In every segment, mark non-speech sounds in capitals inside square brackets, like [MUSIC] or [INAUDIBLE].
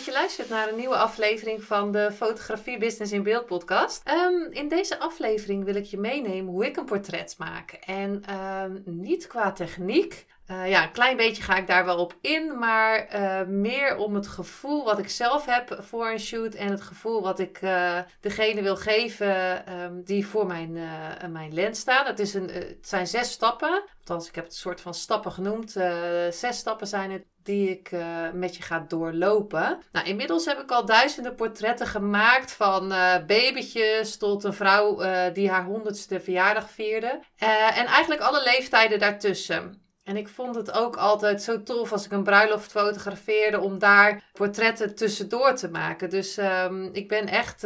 Dat je luistert naar een nieuwe aflevering van de Fotografie Business in Beeld podcast. Ehm, in deze aflevering wil ik je meenemen hoe ik een portret maak. En ehm, niet qua techniek. Uh, ja, een klein beetje ga ik daar wel op in, maar uh, meer om het gevoel wat ik zelf heb voor een shoot en het gevoel wat ik uh, degene wil geven um, die voor mijn, mijn lens staan. Het, is een, het zijn zes stappen, althans ik heb het een soort van stappen genoemd. zes stappen zijn het die ik met je ga doorlopen. Nou, inmiddels heb ik al duizenden portretten gemaakt van uh, babytjes tot een vrouw die haar honderdste verjaardag vierde. en eigenlijk alle leeftijden daartussen. En ik vond het ook altijd zo tof als ik een bruiloft fotografeerde om daar portretten tussendoor te maken. Dus um, ik ben echt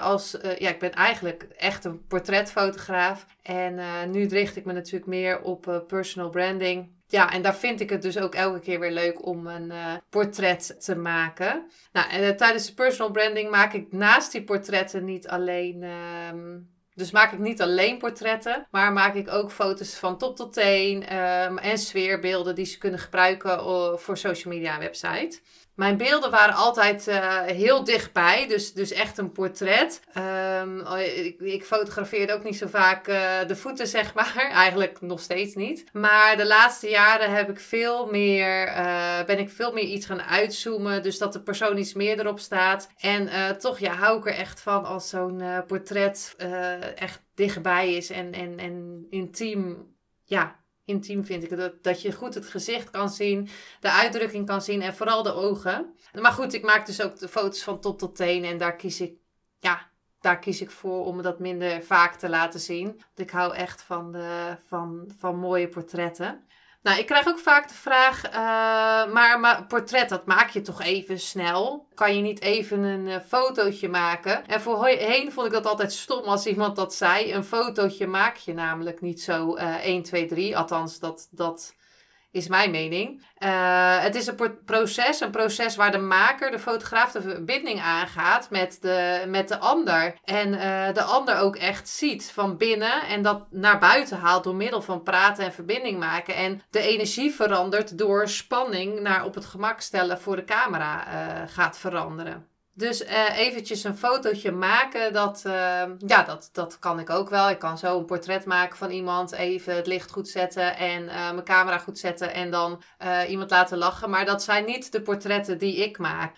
als, ja, ik ben eigenlijk echt een portretfotograaf. En nu richt ik me natuurlijk meer op personal branding ja, en daar vind ik het dus ook elke keer weer leuk om een portret te maken. Nou, en tijdens de personal branding maak ik naast die portretten niet alleen. Uh, dus maak ik niet alleen portretten, maar maak ik ook foto's van top tot teen um, en sfeerbeelden die ze kunnen gebruiken eh, voor social media en website. Mijn beelden waren altijd uh, heel dichtbij, dus, dus echt een portret. Um, ik, ik, fotografeerde ook niet zo vaak uh, de voeten, [LAUGHS] zeg maar. Eigenlijk nog steeds niet. Maar de laatste jaren heb ik veel meer, uh, ben ik veel meer iets gaan uitzoomen. Dus dat de persoon iets meer erop staat. En toch ja, hou ik er echt van als zo'n portret echt dichtbij is en, en, en intiem ja, intiem vind ik. Dat, dat je goed het gezicht kan zien, de uitdrukking kan zien en vooral de ogen. Maar goed, ik maak dus ook de foto's van top tot teen en daar kies ik, ja, daar kies ik voor om dat minder vaak te laten zien. Want ik hou echt van, de, van, van mooie portretten. Nou, ik krijg ook vaak de vraag, uh, maar, maar portret, dat maak je toch even snel? Kan je niet even een uh, fotootje maken? En voorheen vond ik dat altijd stom als iemand dat zei. Een fotootje maak je namelijk niet zo uh, 1, 2, 3. Althans, dat, dat is mijn mening. Uh, het is een proces, een proces waar de maker, de fotograaf, de verbinding aangaat met de, met de ander. En uh, de ander ook echt ziet van binnen en dat naar buiten haalt door middel van praten en verbinding maken. En de energie verandert door spanning naar op het gemak stellen voor de camera uh, gaat veranderen. Dus uh, eventjes een fotootje maken, dat, uh, ja, dat, dat kan ik ook wel. Ik kan zo een portret maken van iemand, even het licht goed zetten en uh, mijn camera goed zetten en dan iemand laten lachen. Maar dat zijn niet de portretten die ik maak,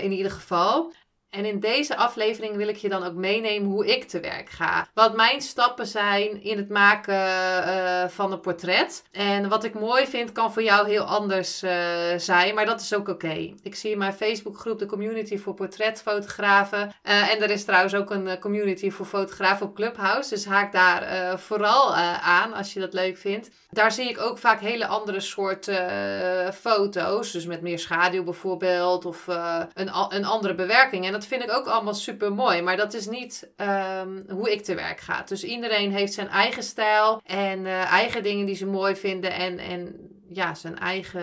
in ieder geval. En in deze aflevering wil ik je dan ook meenemen hoe ik te werk ga. Wat mijn stappen zijn in het maken uh, van een portret. En wat ik mooi vind kan voor jou heel anders uh, zijn, maar dat is ook oké. Ik zie in mijn Facebookgroep de community voor portretfotografen. en er is trouwens ook een community voor fotografen op Clubhouse. Dus haak daar vooral aan als je dat leuk vindt. Daar zie ik ook vaak hele andere soorten foto's. Dus met meer schaduw bijvoorbeeld of een, een andere bewerking. En dat vind ik ook allemaal super mooi. Maar dat is niet um, hoe ik te werk ga. Dus iedereen heeft zijn eigen stijl en uh, eigen dingen die ze mooi vinden. En, en ja, zijn eigen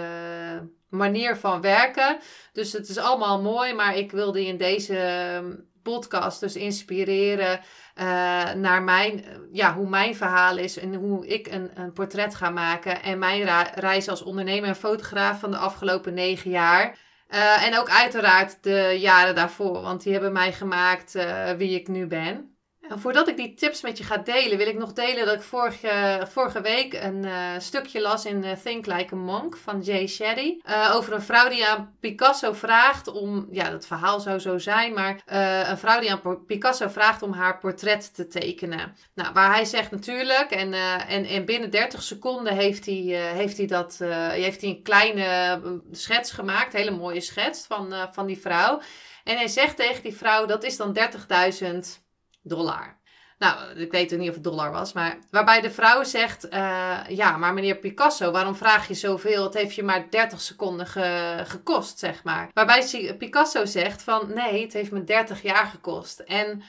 manier van werken. Dus het is allemaal mooi. Maar ik wilde in deze ehm, podcast dus inspireren. Uh, naar mijn, ja, hoe mijn verhaal is en hoe ik een, een portret ga maken. En mijn reis als ondernemer en fotograaf van de afgelopen negen jaar. Uh, en ook uiteraard de jaren daarvoor, want die hebben mij gemaakt uh, wie ik nu ben. Voordat ik die tips met je ga delen, wil ik nog delen dat ik vorige, vorige week een uh, stukje las in Think Like a Monk van Jay Shetty. over een vrouw die aan Picasso vraagt om, ja, dat verhaal zou zo zijn, maar een vrouw die aan Picasso vraagt om haar portret te tekenen. Nou, waar hij zegt natuurlijk, en, en, en binnen 30 seconden heeft hij, heeft hij, dat, heeft hij een kleine schets gemaakt, hele mooie schets van, van die vrouw. En hij zegt tegen die vrouw, dat is dan 30.000 dollar. Nou, ik weet niet of het dollar was, maar waarbij de vrouw zegt: uh, Ja, maar meneer Picasso, waarom vraag je zoveel? Het heeft je maar 30 seconden gekost, zeg maar. Waarbij Picasso zegt: van nee, het heeft me 30 jaar gekost. En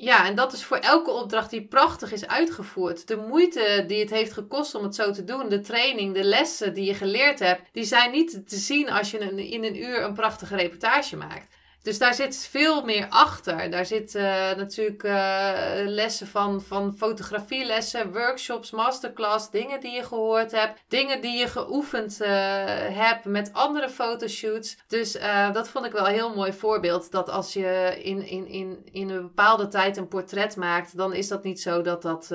ja, en dat is voor elke opdracht die prachtig is uitgevoerd. De moeite die het heeft gekost om het zo te doen, de training, de lessen die je geleerd hebt, die zijn niet te zien als je in een uur een prachtige reportage maakt. Dus daar zit veel meer achter. Daar zitten uh, natuurlijk uh, lessen van, van fotografielessen, workshops, masterclass, dingen die je gehoord hebt, dingen die je geoefend uh, hebt met andere fotoshoots. Dus dat vond ik wel een heel mooi voorbeeld. Dat als je in, in, in, in een bepaalde tijd een portret maakt, dan is dat niet zo dat dat,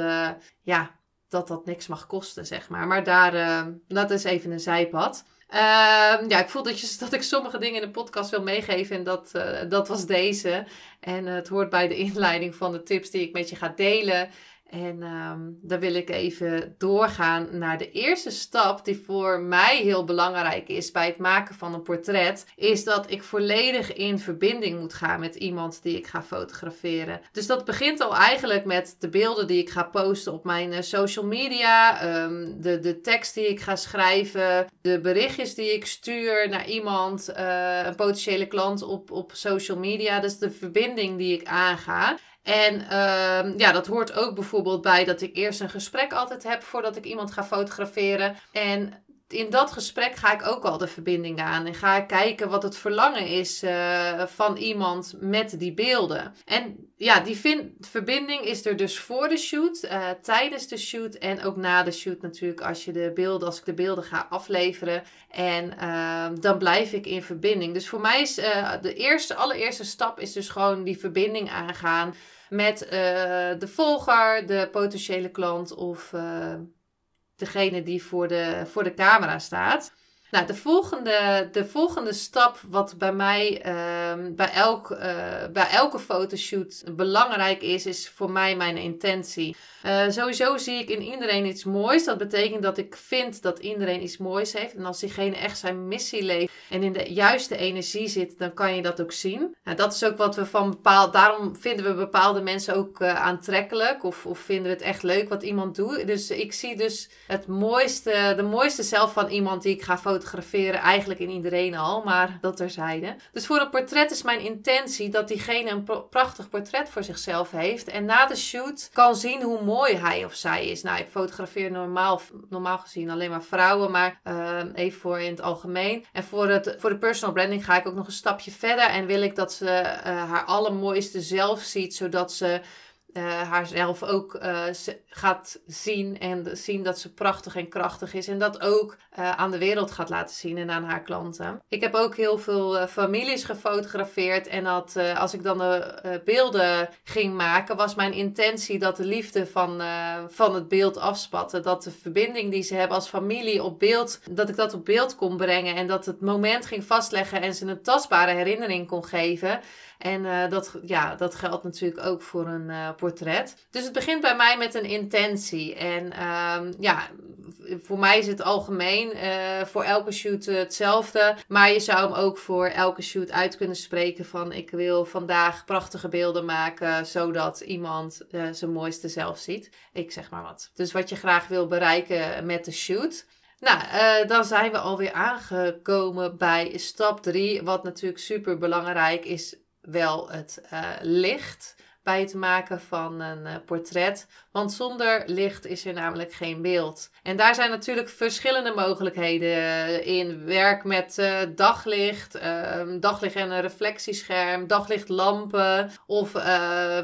ja, dat, dat niks mag kosten, zeg maar. Maar daar, dat is even een zijpad. Uh, ja, ik voel dat, je, [LAUGHS] dat ik sommige dingen in de podcast wil meegeven. En dat, uh, dat was deze. En uh, het hoort bij de inleiding van de tips die ik met je ga delen. En um, dan wil ik even doorgaan naar de eerste stap die voor mij heel belangrijk is bij het maken van een portret. Is dat ik volledig in verbinding moet gaan met iemand die ik ga fotograferen. Dus dat begint al eigenlijk met de beelden die ik ga posten op mijn uh, social media. Um, de, de tekst die ik ga schrijven. De berichtjes die ik stuur naar iemand. Uh, een potentiële klant op, op social media. Dus de verbinding die ik aanga. En uh, ja, dat hoort ook bijvoorbeeld bij dat ik eerst een gesprek altijd heb voordat ik iemand ga fotograferen. En in dat gesprek ga ik ook al de verbinding aan. En ga ik kijken wat het verlangen is uh, van iemand met die beelden. En ja, die verbinding is er dus voor de shoot, uh, tijdens de shoot en ook na de shoot natuurlijk. Als, je de beelden, als ik de beelden ga afleveren. En uh, dan blijf ik in verbinding. Dus voor mij is de eerste, allereerste stap is dus gewoon die verbinding aangaan met uh, de volger, de potentiële klant of uh, degene die voor de, voor de camera staat. Nou, de volgende, de volgende stap, wat bij mij uh, bij, elk, uh, bij elke fotoshoot belangrijk is, is voor mij mijn intentie. Uh, sowieso zie ik in iedereen iets moois. Dat betekent dat ik vind dat iedereen iets moois heeft. En als diegene echt zijn missie leeft en in de juiste energie zit, dan kan je dat ook zien. Nou, dat is ook wat we van bepaald. Daarom vinden we bepaalde mensen ook uh, aantrekkelijk. Of, of vinden we het echt leuk wat iemand doet. Dus ik zie dus het mooiste, de mooiste zelf van iemand die ik ga fotograferen fotograferen eigenlijk in iedereen al, maar dat terzijde. Dus voor een portret is mijn intentie dat diegene een prachtig portret voor zichzelf heeft en na de shoot kan zien hoe mooi hij of zij is. Nou, ik fotografeer normaal, normaal gezien alleen maar vrouwen, maar uh, even voor in het algemeen. En voor, het, voor de personal branding ga ik ook nog een stapje verder en wil ik dat ze uh, haar allermooiste zelf ziet, zodat ze uh, haarzelf ook uh, gaat zien en zien dat ze prachtig en krachtig is. En dat ook uh, aan de wereld gaat laten zien en aan haar klanten. Ik heb ook heel veel families gefotografeerd. En dat, als ik dan de beelden ging maken, was mijn intentie dat de liefde van, van het beeld afspatte. Dat de verbinding die ze hebben als familie op beeld, dat ik dat op beeld kon brengen. En dat het moment ging vastleggen en ze een tastbare herinnering kon geven. En uh, dat, ja, dat geldt natuurlijk ook voor een uh, portret. Dus het begint bij mij met een intentie. En um, ja, voor mij is het algemeen uh, voor elke shoot hetzelfde. Maar je zou hem ook voor elke shoot uit kunnen spreken van ik wil vandaag prachtige beelden maken zodat iemand zijn mooiste zelf ziet. Ik zeg maar wat. Dus wat je graag wil bereiken met de shoot. Nou, dan zijn we alweer aangekomen bij stap 3. Wat natuurlijk super belangrijk is wel het uh, licht bij het maken van een uh, portret. Want zonder licht is er namelijk geen beeld. En daar zijn natuurlijk verschillende mogelijkheden in. Werk met daglicht, ehm, daglicht en een reflectiescherm, daglichtlampen of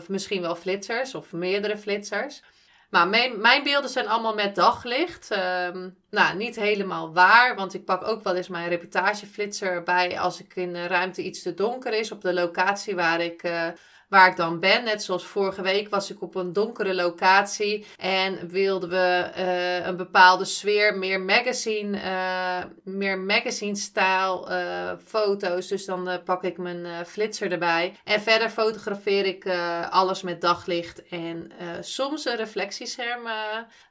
misschien wel flitsers of meerdere flitsers. Maar mijn, mijn beelden zijn allemaal met daglicht. Um, nou, niet helemaal waar, want ik pak ook wel eens mijn reportageflitser bij als ik in een ruimte iets te donker is op de locatie waar ik uh, waar ik dan ben. Net zoals vorige week was ik op een donkere locatie en wilden we uh, een bepaalde sfeer, meer magazine, uh, meer magazine-stijl uh, foto's. Dus dan pak ik mijn flitser erbij. En verder fotografeer ik alles met daglicht en soms een reflectiescherm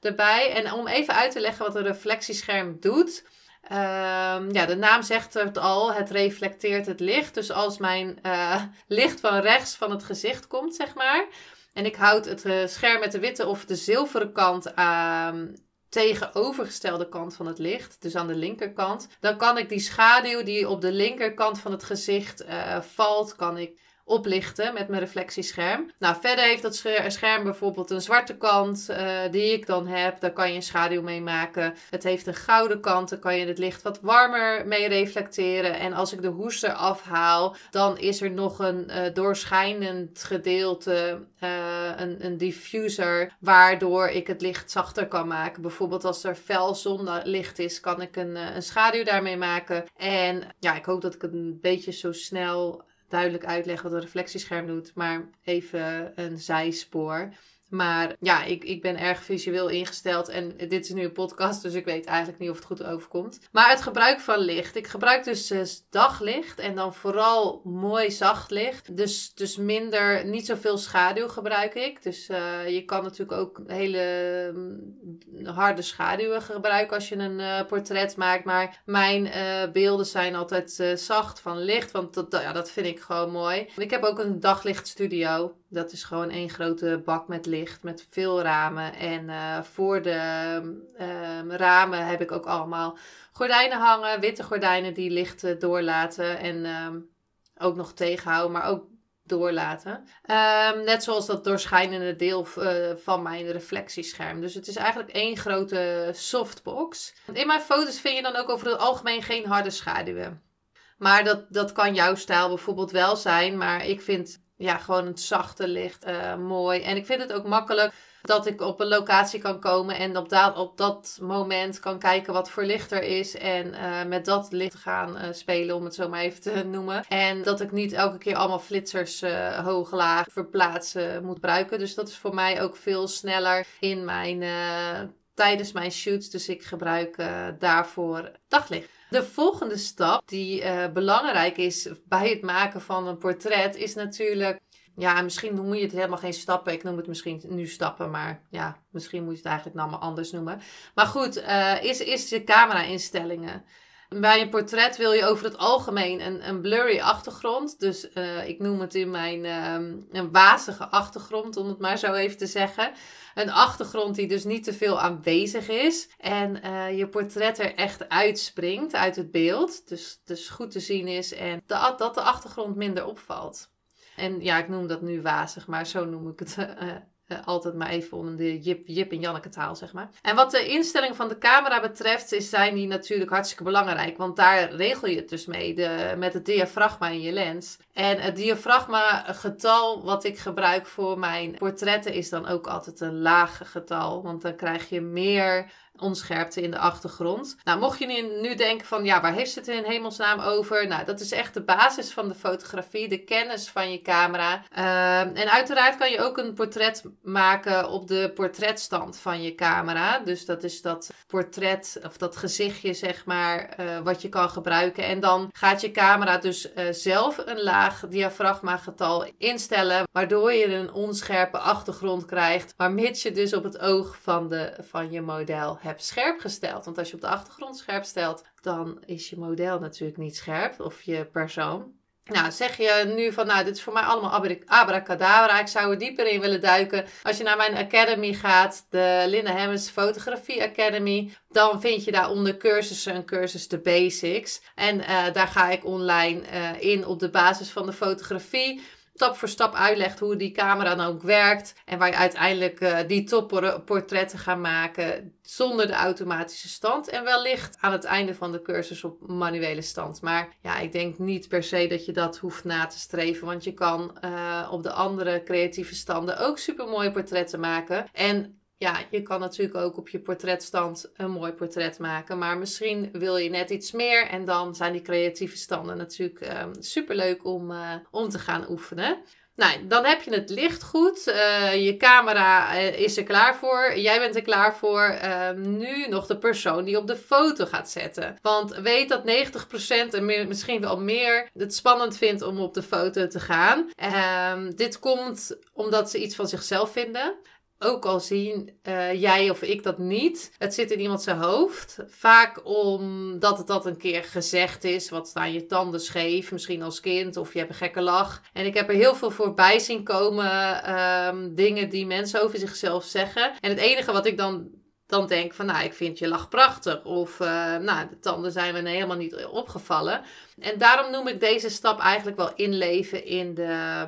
erbij. En om even uit te leggen wat een reflectiescherm doet. Um, ja, de naam zegt het al, het reflecteert het licht. Dus als mijn uh, licht van rechts van het gezicht komt, zeg maar, En ik houd het uh, scherm met de witte of de zilveren kant aan tegenovergestelde kant van het licht, dus aan de linkerkant, dan kan ik die schaduw die op de linkerkant van het gezicht uh, valt, kan ik oplichten met mijn reflectiescherm. Nou, verder heeft dat scherm bijvoorbeeld een zwarte kant uh, die ik dan heb. Daar kan je een schaduw mee maken. Het heeft een gouden kant. Dan kan je het licht wat warmer mee reflecteren. En als ik de hoes eraf haal, dan is er nog een uh, doorschijnend gedeelte, uh, een, een diffuser, waardoor ik het licht zachter kan maken. Bijvoorbeeld als er fel zonlicht is, kan ik een, een schaduw daarmee maken. En ja, ik hoop dat ik het een beetje zo snel duidelijk uitleggen wat een reflectiescherm doet, maar even een zijspoor. Maar ja, ik, ik ben erg visueel ingesteld. En dit is nu een podcast, dus ik weet eigenlijk niet of het goed overkomt. Maar het gebruik van licht. Ik gebruik dus uh, daglicht en dan vooral mooi zacht licht. Dus, dus minder, niet zoveel schaduw gebruik ik. Dus uh, je kan natuurlijk ook hele um, harde schaduwen gebruiken als je een uh, portret maakt. Maar mijn beelden zijn altijd zacht van licht, want dat, ja, dat vind ik gewoon mooi. Ik heb ook een daglichtstudio. Dat is gewoon één grote bak met licht, met veel ramen. En uh, voor de uh, ramen heb ik ook allemaal gordijnen hangen, witte gordijnen die licht doorlaten en uh, ook nog tegenhouden, maar ook doorlaten. Um, net zoals dat doorschijnende deel uh, van mijn reflectiescherm. Dus het is eigenlijk één grote softbox. In mijn foto's vind je dan ook over het algemeen geen harde schaduwen. Maar dat, dat kan jouw stijl bijvoorbeeld wel zijn. Maar ik vind ja, gewoon het zachte licht uh, mooi. En ik vind het ook makkelijk dat ik op een locatie kan komen en op dat, op dat moment kan kijken wat voor licht er is. En uh, met dat licht gaan uh, spelen, om het zo maar even te [LAUGHS] noemen. En dat ik niet elke keer allemaal flitsers uh, hoog laag verplaatsen moet gebruiken. Dus dat is voor mij ook veel sneller in mijn tijdens mijn shoots. Dus ik gebruik daarvoor daglicht. De volgende stap die uh, belangrijk is bij het maken van een portret is natuurlijk. Ja, misschien noem je het helemaal geen stappen. Ik noem het misschien nu stappen, maar ja, misschien moet je het eigenlijk nou maar anders noemen. Maar goed, is, is de camera-instellingen. Bij een portret wil je over het algemeen een, een blurry achtergrond. Dus uh, ik noem het in mijn um, een wazige achtergrond, om het maar zo even te zeggen. Een achtergrond die dus niet te veel aanwezig is. En uh, je portret er echt uitspringt uit het beeld. Dus, dus goed te zien is en de, dat de achtergrond minder opvalt. En ja, ik noem dat nu wazig, maar zo noem ik het uh, altijd maar even onder de Jip, Jip en Janneke taal, zeg maar. En wat de instelling van de camera betreft, is, zijn die natuurlijk hartstikke belangrijk. Want daar regel je het dus mee, de, met het diafragma in je lens. En het diafragma getal wat ik gebruik voor mijn portretten is dan ook altijd een laag getal. Want dan krijg je meer onscherpte in de achtergrond. Nou, mocht je nu, denken van, ja, waar heeft het in hemelsnaam over? Nou, dat is echt de basis van de fotografie, de kennis van je camera. Uh, en uiteraard kan je ook een portret maken op de portretstand van je camera. Dus dat is dat portret, of dat gezichtje, zeg maar, uh, wat je kan gebruiken. En dan gaat je camera dus uh, zelf een laag diafragma getal instellen, waardoor je een onscherpe achtergrond krijgt, maar mits je dus op het oog van, de, van je model hebt scherp gesteld. Want als je op de achtergrond scherp stelt, dan is je model natuurlijk niet scherp of je persoon. Nou, zeg je nu van, nou, dit is voor mij allemaal abracadabra. Ik zou er dieper in willen duiken. Als je naar mijn academy gaat, de Linda Hemmers Fotografie Academy, dan vind je daaronder cursussen, een cursus de basics. En uh, daar ga ik online uh, in op de basis van de fotografie stap voor stap uitlegt hoe die camera dan ook werkt. En waar je uiteindelijk uh, die topportretten gaat maken zonder de automatische stand. En wellicht aan het einde van de cursus op manuele stand. Maar ja, ik denk niet per se dat je dat hoeft na te streven. Want je kan uh, op de andere creatieve standen ook super mooie portretten maken. En ja, je kan natuurlijk ook op je portretstand een mooi portret maken. Maar misschien wil je net iets meer. En dan zijn die creatieve standen natuurlijk um, ehm, super leuk om, uh, om te gaan oefenen. Nou, dan heb je het licht goed. Uh, je camera uh, is er klaar voor. Jij bent er klaar voor. Uh, nu nog de persoon die op de foto gaat zetten. Want weet dat 90% en misschien wel meer het spannend vindt om op de foto te gaan. Ehm, dit komt omdat ze iets van zichzelf vinden. Ook al zien uh, jij of ik dat niet. Het zit in iemand zijn hoofd. Vaak omdat het dat een keer gezegd is. Wat staan je tanden scheef, misschien als kind, of je hebt een gekke lach. En ik heb er heel veel voorbij zien komen. Um, dingen die mensen over zichzelf zeggen. En het enige wat ik dan dan denk van, nou, ik vind je lach prachtig. Of, uh, nou, de tanden zijn me helemaal niet opgevallen. En daarom noem ik deze stap eigenlijk wel inleven in de,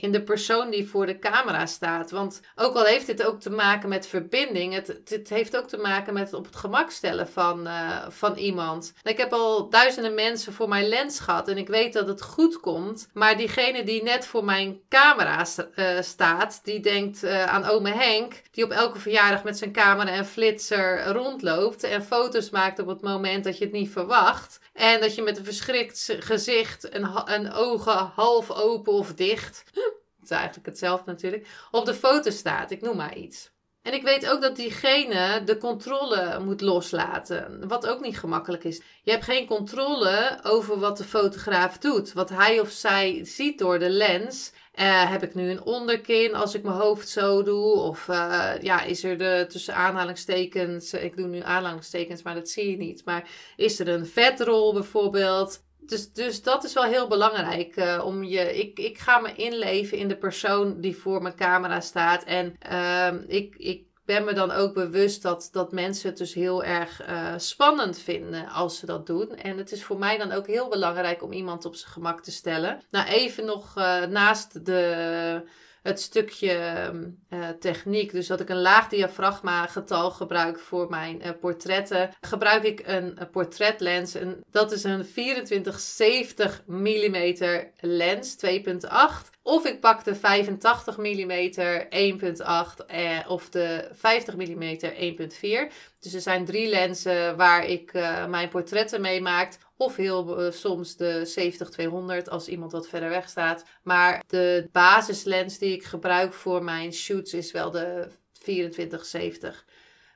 in de persoon die voor de camera staat. Want ook al heeft dit ook te maken met verbinding, het, het heeft ook te maken met het op het gemak stellen van, uh, van iemand. Ik heb al duizenden mensen voor mijn lens gehad en ik weet dat het goed komt. Maar diegene die net voor mijn camera uh, staat, die denkt uh, aan ome Henk, die op elke verjaardag met zijn camera en flitser rondloopt en foto's maakt op het moment dat je het niet verwacht. En dat je met een verschrikt gezicht en, en ogen half open of dicht [LAUGHS] is eigenlijk hetzelfde natuurlijk, op de foto staat. Ik noem maar iets. En ik weet ook dat diegene de controle moet loslaten, wat ook niet gemakkelijk is. Je hebt geen controle over wat de fotograaf doet, wat hij of zij ziet door de lens. Uh, heb ik nu een onderkin als ik mijn hoofd zo doe? Of uh, ja, is er de tussen aanhalingstekens, ik doe nu aanhalingstekens, maar dat zie je niet. Maar is er een vetrol bijvoorbeeld? Dus, dus dat is wel heel belangrijk. Uh, om je, ik, ik ga me inleven in de persoon die voor mijn camera staat. En uh, ik, ik ben me dan ook bewust dat, dat mensen het dus heel erg uh, spannend vinden als ze dat doen. En het is voor mij dan ook heel belangrijk om iemand op zijn gemak te stellen. Nou, even nog uh, naast de het stukje uh, techniek. Dus dat ik een laag diafragma getal gebruik voor mijn portretten. Gebruik ik een, portretlens. En dat is een 2470 mm lens 2.8. Of ik pak de 85 mm 1.8 eh, of de 50 mm 1.4. Dus er zijn drie lenzen waar ik uh, mijn portretten mee maak. Of heel uh, soms de 70-200 als iemand wat verder weg staat. Maar de basislens die ik gebruik voor mijn shoots is wel de 24-70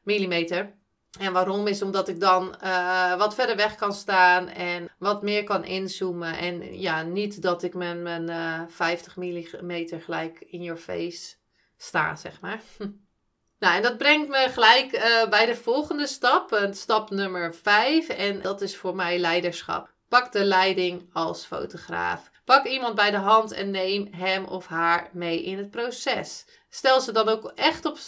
mm. En waarom is omdat ik dan uh, wat verder weg kan staan en wat meer kan inzoomen. En ja, niet dat ik met mijn uh, 50 mm gelijk in your face sta, zeg maar. [LAUGHS] Nou, en dat brengt me gelijk uh, bij de volgende stap, stap nummer 5. En dat is voor mij leiderschap. Pak de leiding als fotograaf. Pak iemand bij de hand en neem hem of haar mee in het proces. Stel ze dan ook echt op,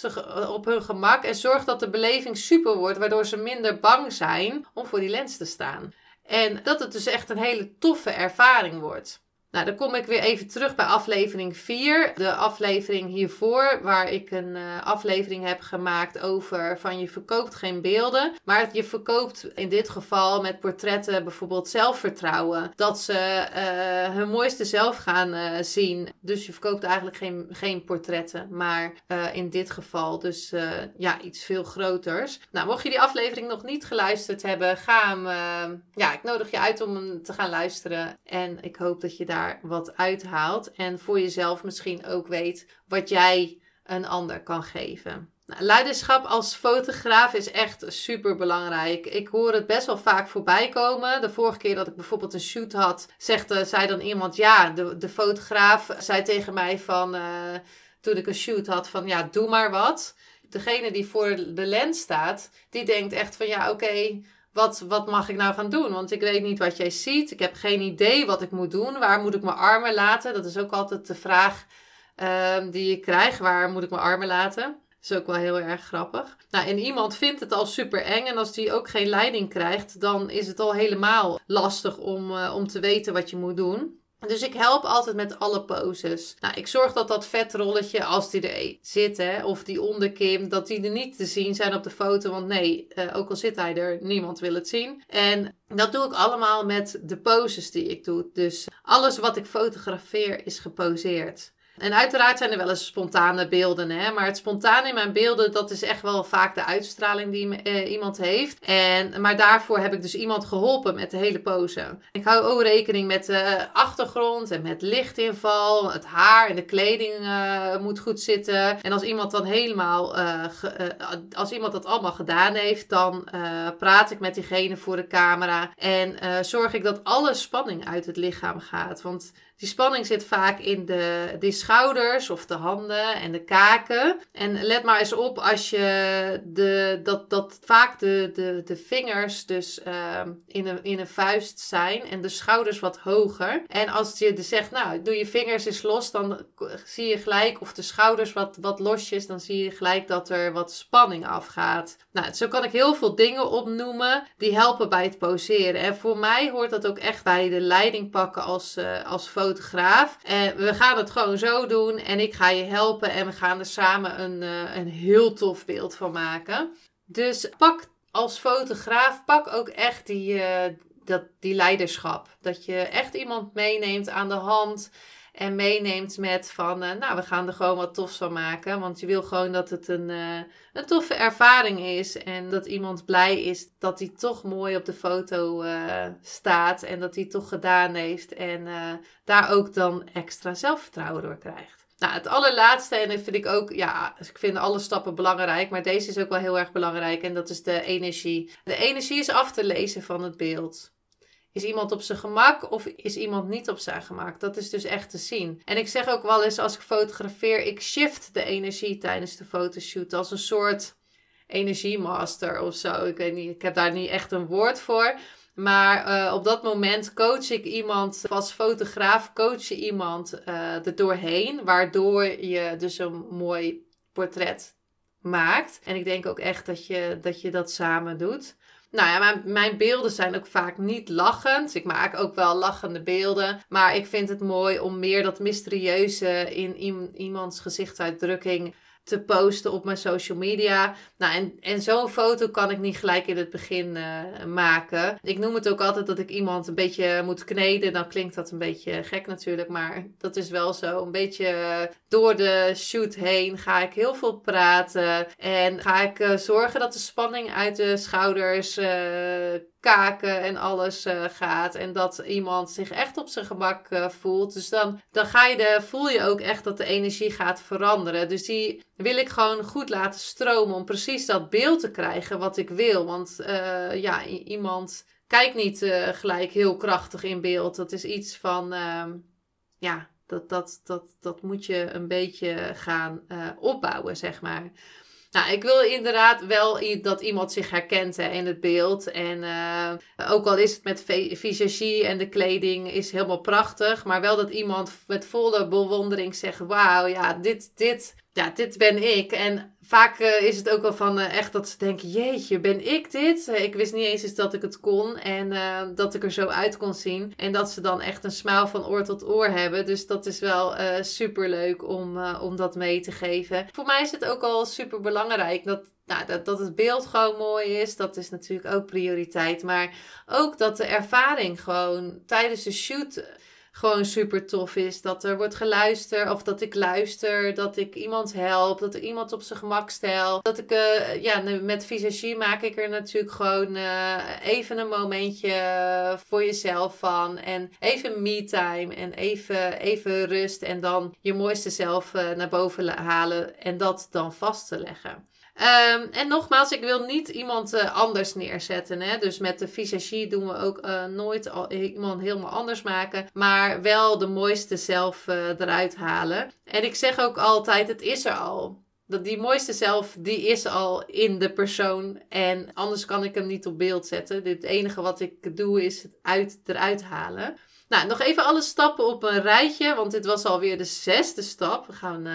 op hun gemak en zorg dat de beleving super wordt, waardoor ze minder bang zijn om voor die lens te staan. En dat het dus echt een hele toffe ervaring wordt. Nou, dan kom ik weer even terug bij aflevering 4. De aflevering hiervoor, waar ik een uh, aflevering heb gemaakt over van je verkoopt geen beelden. Maar je verkoopt in dit geval met portretten bijvoorbeeld zelfvertrouwen. Dat ze uh, hun mooiste zelf gaan uh, zien. Dus je verkoopt eigenlijk geen, geen portretten, maar in dit geval dus ja, iets veel groters. Nou, mocht je die aflevering nog niet geluisterd hebben, ga hem. ja, ik nodig je uit om hem te gaan luisteren. En ik hoop dat je daar wat uithaalt. En voor jezelf misschien ook weet wat jij een ander kan geven. Nou, leiderschap als fotograaf is echt super belangrijk. Ik hoor het best wel vaak voorbij komen. De vorige keer dat ik bijvoorbeeld een shoot had, zegde, zei dan iemand: Ja, de, de fotograaf zei tegen mij van. Uh, toen ik een shoot had van ja, doe maar wat. Degene die voor de lens staat, die denkt echt van ja, oké, wat, wat mag ik nou gaan doen? Want ik weet niet wat jij ziet. Ik heb geen idee wat ik moet doen. Waar moet ik mijn armen laten? Dat is ook altijd de vraag uh, die ik krijg. Waar moet ik mijn armen laten? Dat is ook wel heel erg grappig. Nou, en iemand vindt het al super eng. En als die ook geen leiding krijgt, dan is het al helemaal lastig om, uh, om te weten wat je moet doen. Dus ik help altijd met alle poses. Nou, ik zorg dat dat vetrolletje, als die er zit, hè, of die onderkim, dat die er niet te zien zijn op de foto. Want nee, uh, ook al zit hij er, niemand wil het zien. En dat doe ik allemaal met de poses die ik doe. Dus alles wat ik fotografeer is geposeerd. En uiteraard zijn er wel eens spontane beelden, hè? maar het spontaan in mijn beelden, dat is echt wel vaak de uitstraling die uh, iemand heeft. En, maar daarvoor heb ik dus iemand geholpen met de hele pose. Ik hou ook rekening met de achtergrond en met lichtinval, het haar en de kleding uh, moet goed zitten. En als iemand dan helemaal, uh, als iemand dat allemaal gedaan heeft, dan praat ik met diegene voor de camera en zorg ik dat alle spanning uit het lichaam gaat. Want Die spanning zit vaak in de, de schouders of de handen en de kaken. En let maar eens op als je de, dat, dat vaak de, de, de vingers dus uh, in, een, in een vuist zijn en de schouders wat hoger. En als je dus zegt, nou, doe je vingers eens los, dan zie je gelijk, of de schouders wat, wat losjes, dan zie je gelijk dat er wat spanning afgaat. Nou, zo kan ik heel veel dingen opnoemen die helpen bij het poseren. En voor mij hoort dat ook echt bij de leiding pakken als, uh, als fotograaf. En we gaan het gewoon zo doen en ik ga je helpen en we gaan er samen een, uh, een heel tof beeld van maken. Dus pak als fotograaf, pak ook echt die, uh, dat, die leiderschap. Dat je echt iemand meeneemt aan de hand. En meeneemt met van, uh, nou, we gaan er gewoon wat tofs van maken. Want je wil gewoon dat het een, uh, een toffe ervaring is. En dat iemand blij is dat hij toch mooi op de foto uh, staat. En dat hij toch gedaan heeft. En daar ook dan extra zelfvertrouwen door krijgt. Nou, het allerlaatste, en dat vind ik ook, ja, ik vind alle stappen belangrijk, maar deze is ook wel heel erg belangrijk en dat is de energie. De energie is af te lezen van het beeld. Is iemand op zijn gemak of is iemand niet op zijn gemak? Dat is dus echt te zien. En ik zeg ook wel eens als ik fotografeer, ik shift de energie tijdens de fotoshoot als een soort energiemaster of zo. Ik weet niet, ik heb daar niet echt een woord voor. Maar uh, op dat moment coach ik iemand, als fotograaf coach je iemand uh, er doorheen, waardoor je dus een mooi portret maakt. En ik denk ook echt dat je dat, je dat samen doet. Nou ja, mijn, mijn beelden zijn ook vaak niet lachend. Ik maak ook wel lachende beelden. Maar ik vind het mooi om meer dat mysterieuze in iemands gezichtsuitdrukking te posten op mijn social media. Nou, en, en zo'n foto kan ik niet gelijk in het begin uh, maken. Ik noem het ook altijd dat ik iemand een beetje moet kneden. Dan klinkt dat een beetje gek natuurlijk, maar dat is wel zo. Een beetje door de shoot heen ga ik heel veel praten. En ga ik uh, zorgen dat de spanning uit de schouders uh, kaken en alles uh, gaat. En dat iemand zich echt op zijn gemak uh, voelt. Dus dan, dan ga je de, voel je ook echt dat de energie gaat veranderen. Dus die wil ik gewoon goed laten stromen om precies dat beeld te krijgen wat ik wil. Want uh, ja, iemand kijkt niet gelijk heel krachtig in beeld. Dat is iets van, ehm, ja, dat, dat, dat, dat moet je een beetje gaan opbouwen, zeg maar. Nou, ik wil inderdaad wel dat iemand zich herkent hè, in het beeld. En uh, ook al is het met visagie en de kleding is helemaal prachtig. Maar wel dat iemand met volle bewondering zegt: Wauw, ja, dit, dit, ja, dit ben ik. En vaak uh, is het ook wel van uh, echt dat ze denken: Jeetje, ben ik dit? Uh, ik wist niet eens eens dat ik het kon en dat ik er zo uit kon zien. En dat ze dan echt een smile van oor tot oor hebben. Dus dat is wel super leuk om, om dat mee te geven. Voor mij is het ook al super belangrijk dat nou, dat, dat het beeld gewoon mooi is, dat is natuurlijk ook prioriteit. Maar ook dat de ervaring gewoon tijdens de shoot gewoon super tof is. Dat er wordt geluisterd, of dat ik luister, dat ik iemand help, dat ik iemand op zijn gemak stel. Dat ik, uh, ja, met visagie maak ik er natuurlijk gewoon uh, even een momentje voor jezelf van. En even me-time en even, even rust en dan je mooiste zelf uh, naar boven halen en dat dan vast te leggen. Um, en nogmaals, ik wil niet iemand uh, anders neerzetten. Hè? Dus met de visagie doen we ook uh, nooit al, iemand helemaal anders maken. Maar wel de mooiste zelf eruit halen. En ik zeg ook altijd, het is er al. Dat die mooiste zelf, die is al in de persoon. En anders kan ik hem niet op beeld zetten. Het enige wat ik doe is het uit, eruit halen. Nou, nog even alle stappen op een rijtje. Want dit was alweer de zesde stap. We gaan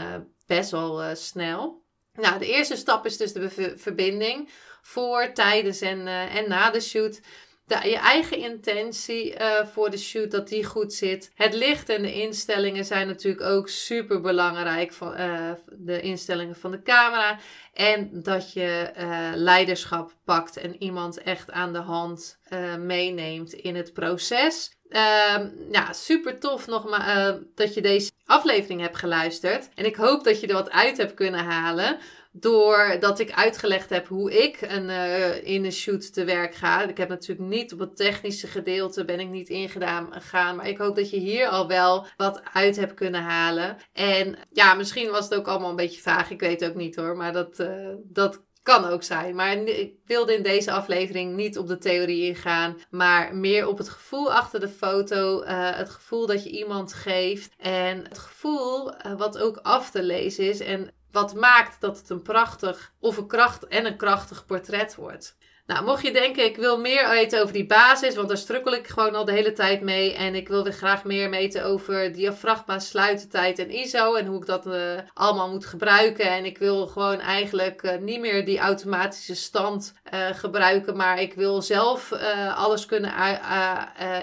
best wel snel. Nou, de eerste stap is dus de verbinding voor, tijdens en, uh, en na de shoot. De, je eigen intentie uh, voor de shoot, dat die goed zit. Het licht en de instellingen zijn natuurlijk ook super belangrijk. Van, uh, de instellingen van de camera. En dat je leiderschap pakt en iemand echt aan de hand meeneemt in het proces. Uh, ja, super tof nogmaals uh, dat je deze aflevering hebt geluisterd. En ik hoop dat je er wat uit hebt kunnen halen. Doordat ik uitgelegd heb hoe ik een, uh, in een shoot te werk ga. Ik heb natuurlijk niet op het technische gedeelte ben ik niet ingedaan. Maar ik hoop dat je hier al wel wat uit hebt kunnen halen. En ja, misschien was het ook allemaal een beetje vaag. Ik weet ook niet hoor. Maar dat, uh, dat Kan ook zijn. Maar ik wilde in deze aflevering niet op de theorie ingaan, maar meer op het gevoel achter de foto. Uh, het gevoel dat je iemand geeft en het gevoel uh, wat ook af te lezen is. En wat maakt dat het een prachtig of een kracht en een krachtig portret wordt. Nou, mocht je denken, ik wil meer weten over die basis, want daar strukkel ik gewoon al de hele tijd mee. En ik wil weer graag meer weten over diafragma, sluitertijd en ISO en hoe ik dat uh, allemaal moet gebruiken. En ik wil gewoon eigenlijk uh, niet meer die automatische stand uh, gebruiken, maar ik wil zelf alles kunnen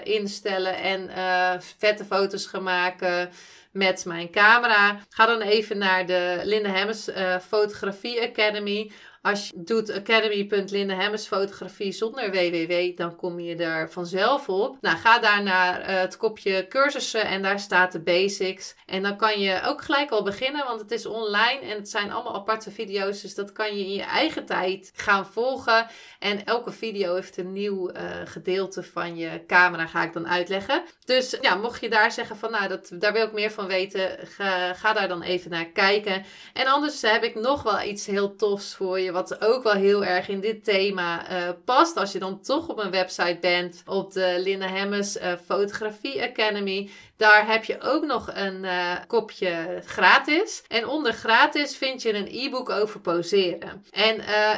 instellen en vette foto's gaan maken met mijn camera. Ga dan even naar de Linda Hemmers Fotografie Academy. Als je doet academy.lindehemmers zonder www, dan kom je er vanzelf op. Nou, ga daar naar uh, het kopje cursussen en daar staat de basics. En dan kan je ook gelijk al beginnen, want het is online en het zijn allemaal aparte video's. Dus dat kan je in je eigen tijd gaan volgen. En elke video heeft een nieuw uh, gedeelte van je camera, ga ik dan uitleggen. Dus ja, mocht je daar zeggen van, nou, dat, daar wil ik meer van weten, ga, ga daar dan even naar kijken. En anders heb ik nog wel iets heel tofs voor je wat ook wel heel erg in dit thema uh, past. Als je dan toch op een website bent, op de Linda Hemmers uh, Fotografie Academy. Daar heb je ook nog een uh, kopje gratis. En onder gratis vind je een e-book over poseren. En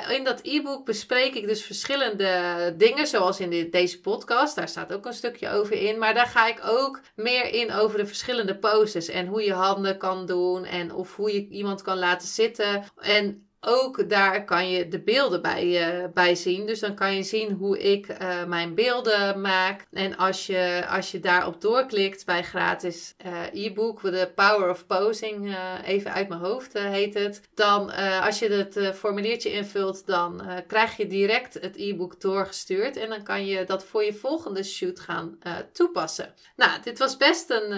in dat e-book bespreek ik dus verschillende dingen, zoals in deze podcast. Daar staat ook een stukje over in. Maar daar ga ik ook meer in over de verschillende poses. En hoe je handen kan doen. En of hoe je iemand kan laten zitten. En ook daar kan je de beelden bij, uh, bij zien. Dus dan kan je zien hoe ik uh, mijn beelden maak. En als je, als je daarop doorklikt bij gratis uh, e-book, de Power of Posing, even uit mijn hoofd heet het. Dan als je het formuliertje invult, dan krijg je direct het e-book doorgestuurd. En dan kan je dat voor je volgende shoot gaan toepassen. Nou, dit was best een,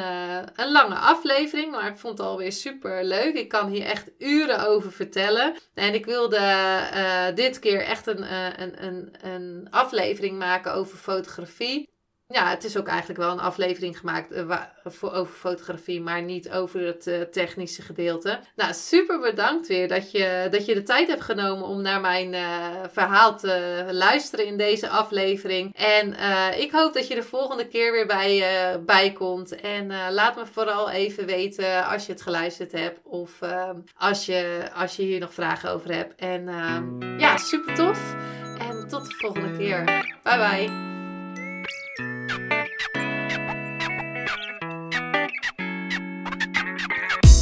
een lange aflevering, maar ik vond het alweer super leuk. Ik kan hier echt uren over vertellen. En ik wilde uh, dit keer echt een, uh, een, een, een aflevering maken over fotografie. Ja, het is ook eigenlijk wel een aflevering gemaakt uh, voor, over fotografie, maar niet over het uh, technische gedeelte. Nou, super bedankt weer dat je, dat je de tijd hebt genomen om naar mijn uh, verhaal te luisteren in deze aflevering. En ik hoop dat je de volgende keer weer bij, bij komt. En laat me vooral even weten als je het geluisterd hebt of als, je, als je hier nog vragen over hebt. En ja, super tof. En tot de volgende keer. Bye bye.